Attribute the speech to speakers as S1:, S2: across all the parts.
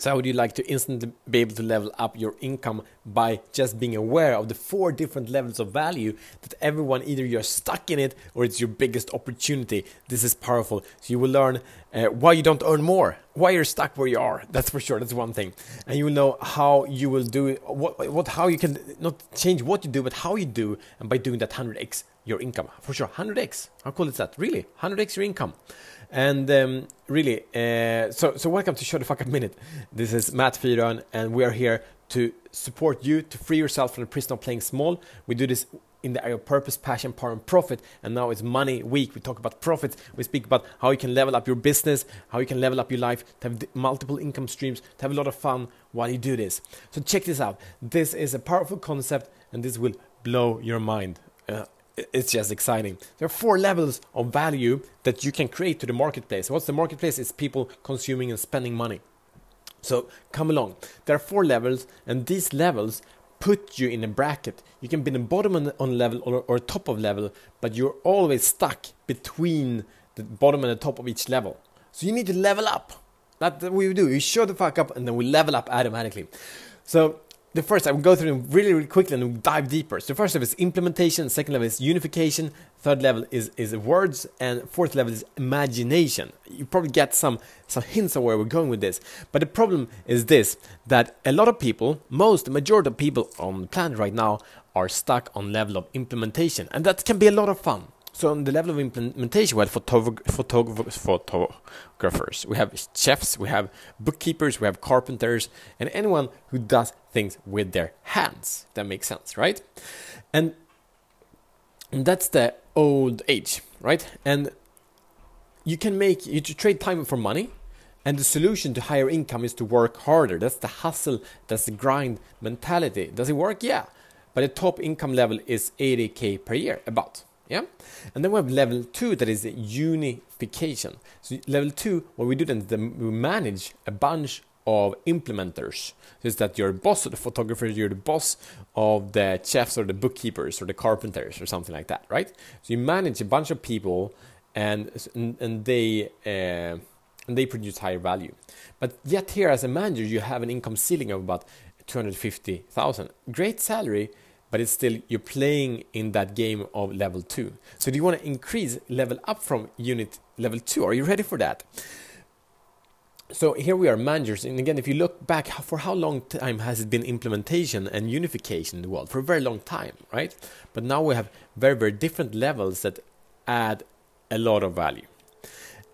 S1: So, how would you like to instantly be able to level up your income by just being aware of the four different levels of value that everyone either you're stuck in it or it's your biggest opportunity? This is powerful. So, you will learn uh, why you don't earn more, why you're stuck where you are. That's for sure. That's one thing, and you will know how you will do it. What, what, how you can not change what you do, but how you do, and by doing that, 100x your income for sure. 100x. How cool is that? Really, 100x your income. And um, really, uh, so so welcome to Show the Fuck Up Minute. This is Matt Fyron, and we are here to support you to free yourself from the prison of playing small. We do this in the area of purpose, passion, power, and profit. And now it's Money Week. We talk about profits. We speak about how you can level up your business, how you can level up your life, to have multiple income streams, to have a lot of fun while you do this. So check this out. This is a powerful concept, and this will blow your mind. Uh, it's just exciting. There are four levels of value that you can create to the marketplace. What's the marketplace? It's people consuming and spending money. So come along. There are four levels, and these levels put you in a bracket. You can be in the bottom on, on level or, or top of level, but you're always stuck between the bottom and the top of each level. So you need to level up. That's what we do. We show the fuck up, and then we level up automatically. So the first I will go through them really, really quickly and dive deeper. So the first level is implementation, second level is unification, third level is, is words, and fourth level is imagination. You probably get some, some hints of where we're going with this. But the problem is this that a lot of people, most, the majority of people on the planet right now, are stuck on level of implementation. And that can be a lot of fun. So on the level of implementation, we have photog- photog- photographers, we have chefs, we have bookkeepers, we have carpenters, and anyone who does things with their hands. That makes sense, right? And, and that's the old age, right? And you can make you trade time for money, and the solution to higher income is to work harder. That's the hustle, that's the grind mentality. Does it work? Yeah. But the top income level is 80k per year, about. Yeah, and then we have level two that is unification. So level two, what we do then is we manage a bunch of implementers. So that you're boss of the photographers, you're the boss of the chefs or the bookkeepers or the carpenters or something like that, right? So you manage a bunch of people, and and, and they uh, and they produce higher value. But yet here, as a manager, you have an income ceiling of about two hundred fifty thousand. Great salary but it's still you're playing in that game of level 2 so do you want to increase level up from unit level 2 are you ready for that? So here we are managers and again if you look back for how long time has it been implementation and unification in the world? For a very long time right? But now we have very very different levels that add a lot of value.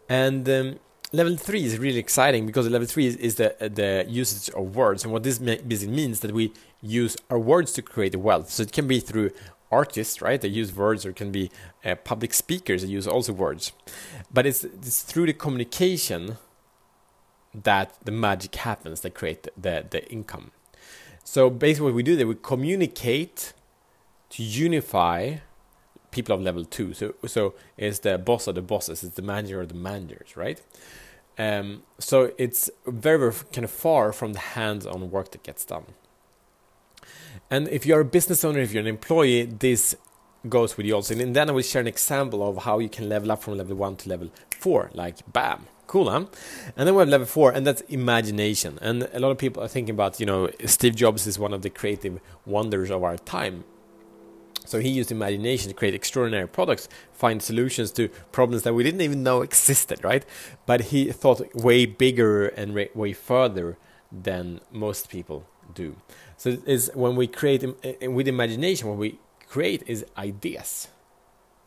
S1: And um, level three is really exciting because level three is, is the the usage of words, and what this basically means that we use our words to create wealth. So it can be through artists, right? They use words, or it can be uh, public speakers that use also words, but it's it's through the communication that the magic happens that create the, the, the income. So basically, what we do is we communicate to unify people of level two. So so it's the boss of the bosses, it's the manager of the managers, right? Um, so it's very, very kind of far from the hands-on work that gets done. And if you're a business owner, if you're an employee, this goes with you also. And then I will share an example of how you can level up from level one to level four, like bam. Cool, huh? And then we have level four, and that's imagination. And a lot of people are thinking about, you know, Steve Jobs is one of the creative wonders of our time. So he used imagination to create extraordinary products, find solutions to problems that we didn't even know existed, right? But he thought way bigger and way further than most people do. So it's when we create with imagination, what we create is ideas,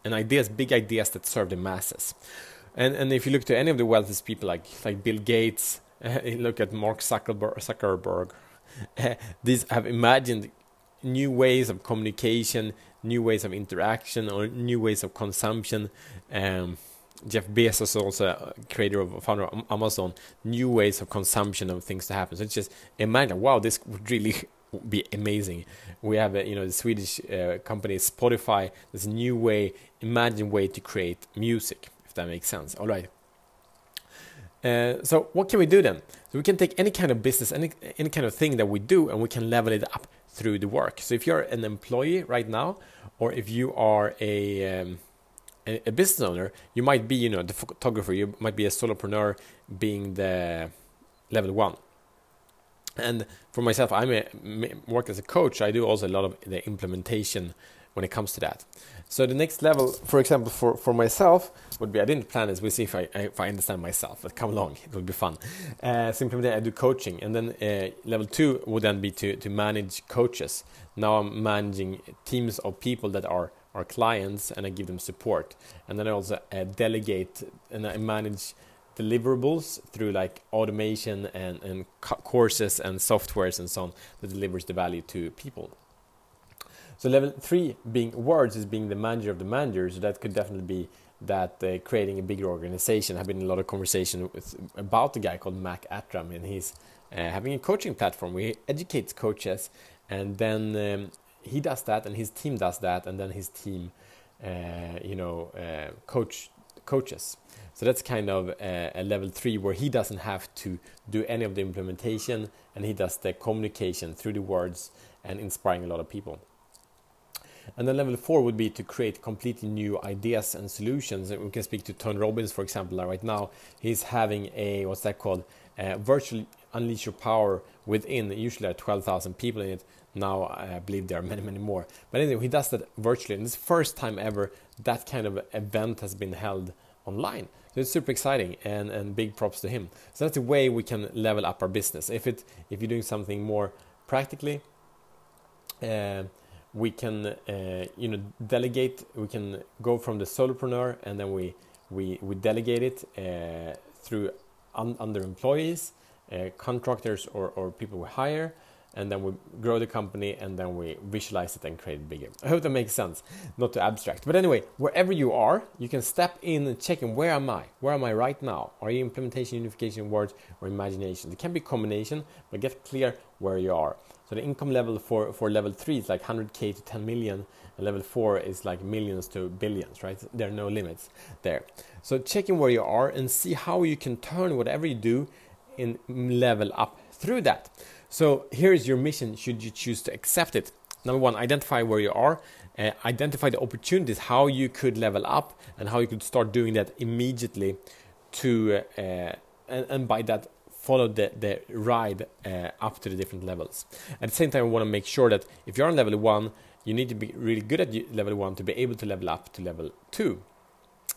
S1: and ideas, big ideas that serve the masses. And and if you look to any of the wealthiest people, like like Bill Gates, uh, look at Mark Zuckerberg, Zuckerberg uh, these have imagined new ways of communication, new ways of interaction or new ways of consumption. Um, Jeff Bezos, also creator of founder of Amazon, new ways of consumption of things to happen. So it's just imagine, wow, this would really be amazing. We have, a, you know, the Swedish uh, company Spotify. This new way, imagine way to create music, if that makes sense. All right. Uh, so what can we do then? So we can take any kind of business, any any kind of thing that we do, and we can level it up through the work. So if you're an employee right now, or if you are a um, a, business owner, you might be, you know, the photographer. You might be a solopreneur, being the level one. And for myself, I work as a coach. I do also a lot of the implementation when it comes to that. So the next level, for example, for, for myself would be I didn't plan this. We'll see if I if I understand myself. But come along, it will be fun. Uh, I do coaching, and then uh, level two would then be to to manage coaches. Now I'm managing teams of people that are our clients, and I give them support. And then I also uh, delegate and I manage deliverables through like automation and, and courses and softwares and so on that delivers the value to people. So level three being words is being the manager of the managers. So that could definitely be that uh, creating a bigger organization. I've been in a lot of conversation with, about the guy called Mac Attram, and he's uh, having a coaching platform where he educates coaches, and then um, he does that, and his team does that, and then his team, uh, you know, uh, coach coaches. So that's kind of a, a, level three where he doesn't have to do any of the implementation, and he does the communication through the words and inspiring a lot of people. And then level four would be to create completely new ideas and solutions. And we can speak to Tony Robbins, for example, right now. He's having a, what's that called? Uh, virtually unleash your power within. Usually there are 12,000 people in it. Now I believe there are many, many more. But anyway, he does that virtually. And the first time ever that kind of event has been held online. So it's super exciting and, and big props to him. So that's the way we can level up our business. If it if you're doing something more practically, uh, we can uh, you know delegate we can go from the solopreneur and then we we, we delegate it uh, through un- under employees uh, contractors or, or people we hire and then we grow the company and then we visualize it and create it bigger. I hope that makes sense, not too abstract. But anyway, wherever you are, you can step in and check in where am I? Where am I right now? Are you implementation, unification, words, or imagination? It can be combination, but get clear where you are. So the income level for, for level three is like 100k to 10 million, and level four is like millions to billions, right? There are no limits there. So check in where you are and see how you can turn whatever you do in level up through that. So here is your mission should you choose to accept it. Number one, identify where you are, uh, identify the opportunities, how you could level up, and how you could start doing that immediately to, uh, and, and by that follow the, the ride uh, up to the different levels. At the same time, I want to make sure that if you're on level one, you need to be really good at level one to be able to level up to level two.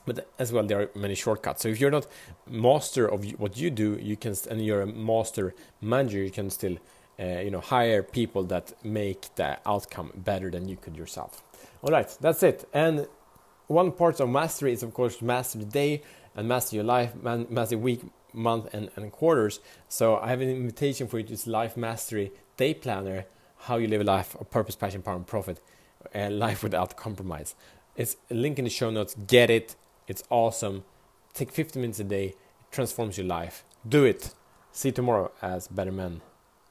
S1: But as well, there are many shortcuts. So if you're not master of what you do, you can, and you're a master manager, you can still, uh, you know, hire people that make the outcome better than you could yourself. All right, that's it. And one part of mastery is, of course, master the day and master your life, man, master week, month and, and quarters. So I have an invitation for you to Life Mastery Day Planner, how you live a life of purpose, passion, power, and profit, and life without compromise. It's a link in the show notes. Get it. It's awesome. Take 50 minutes a day. It transforms your life. Do it. See you tomorrow as better men.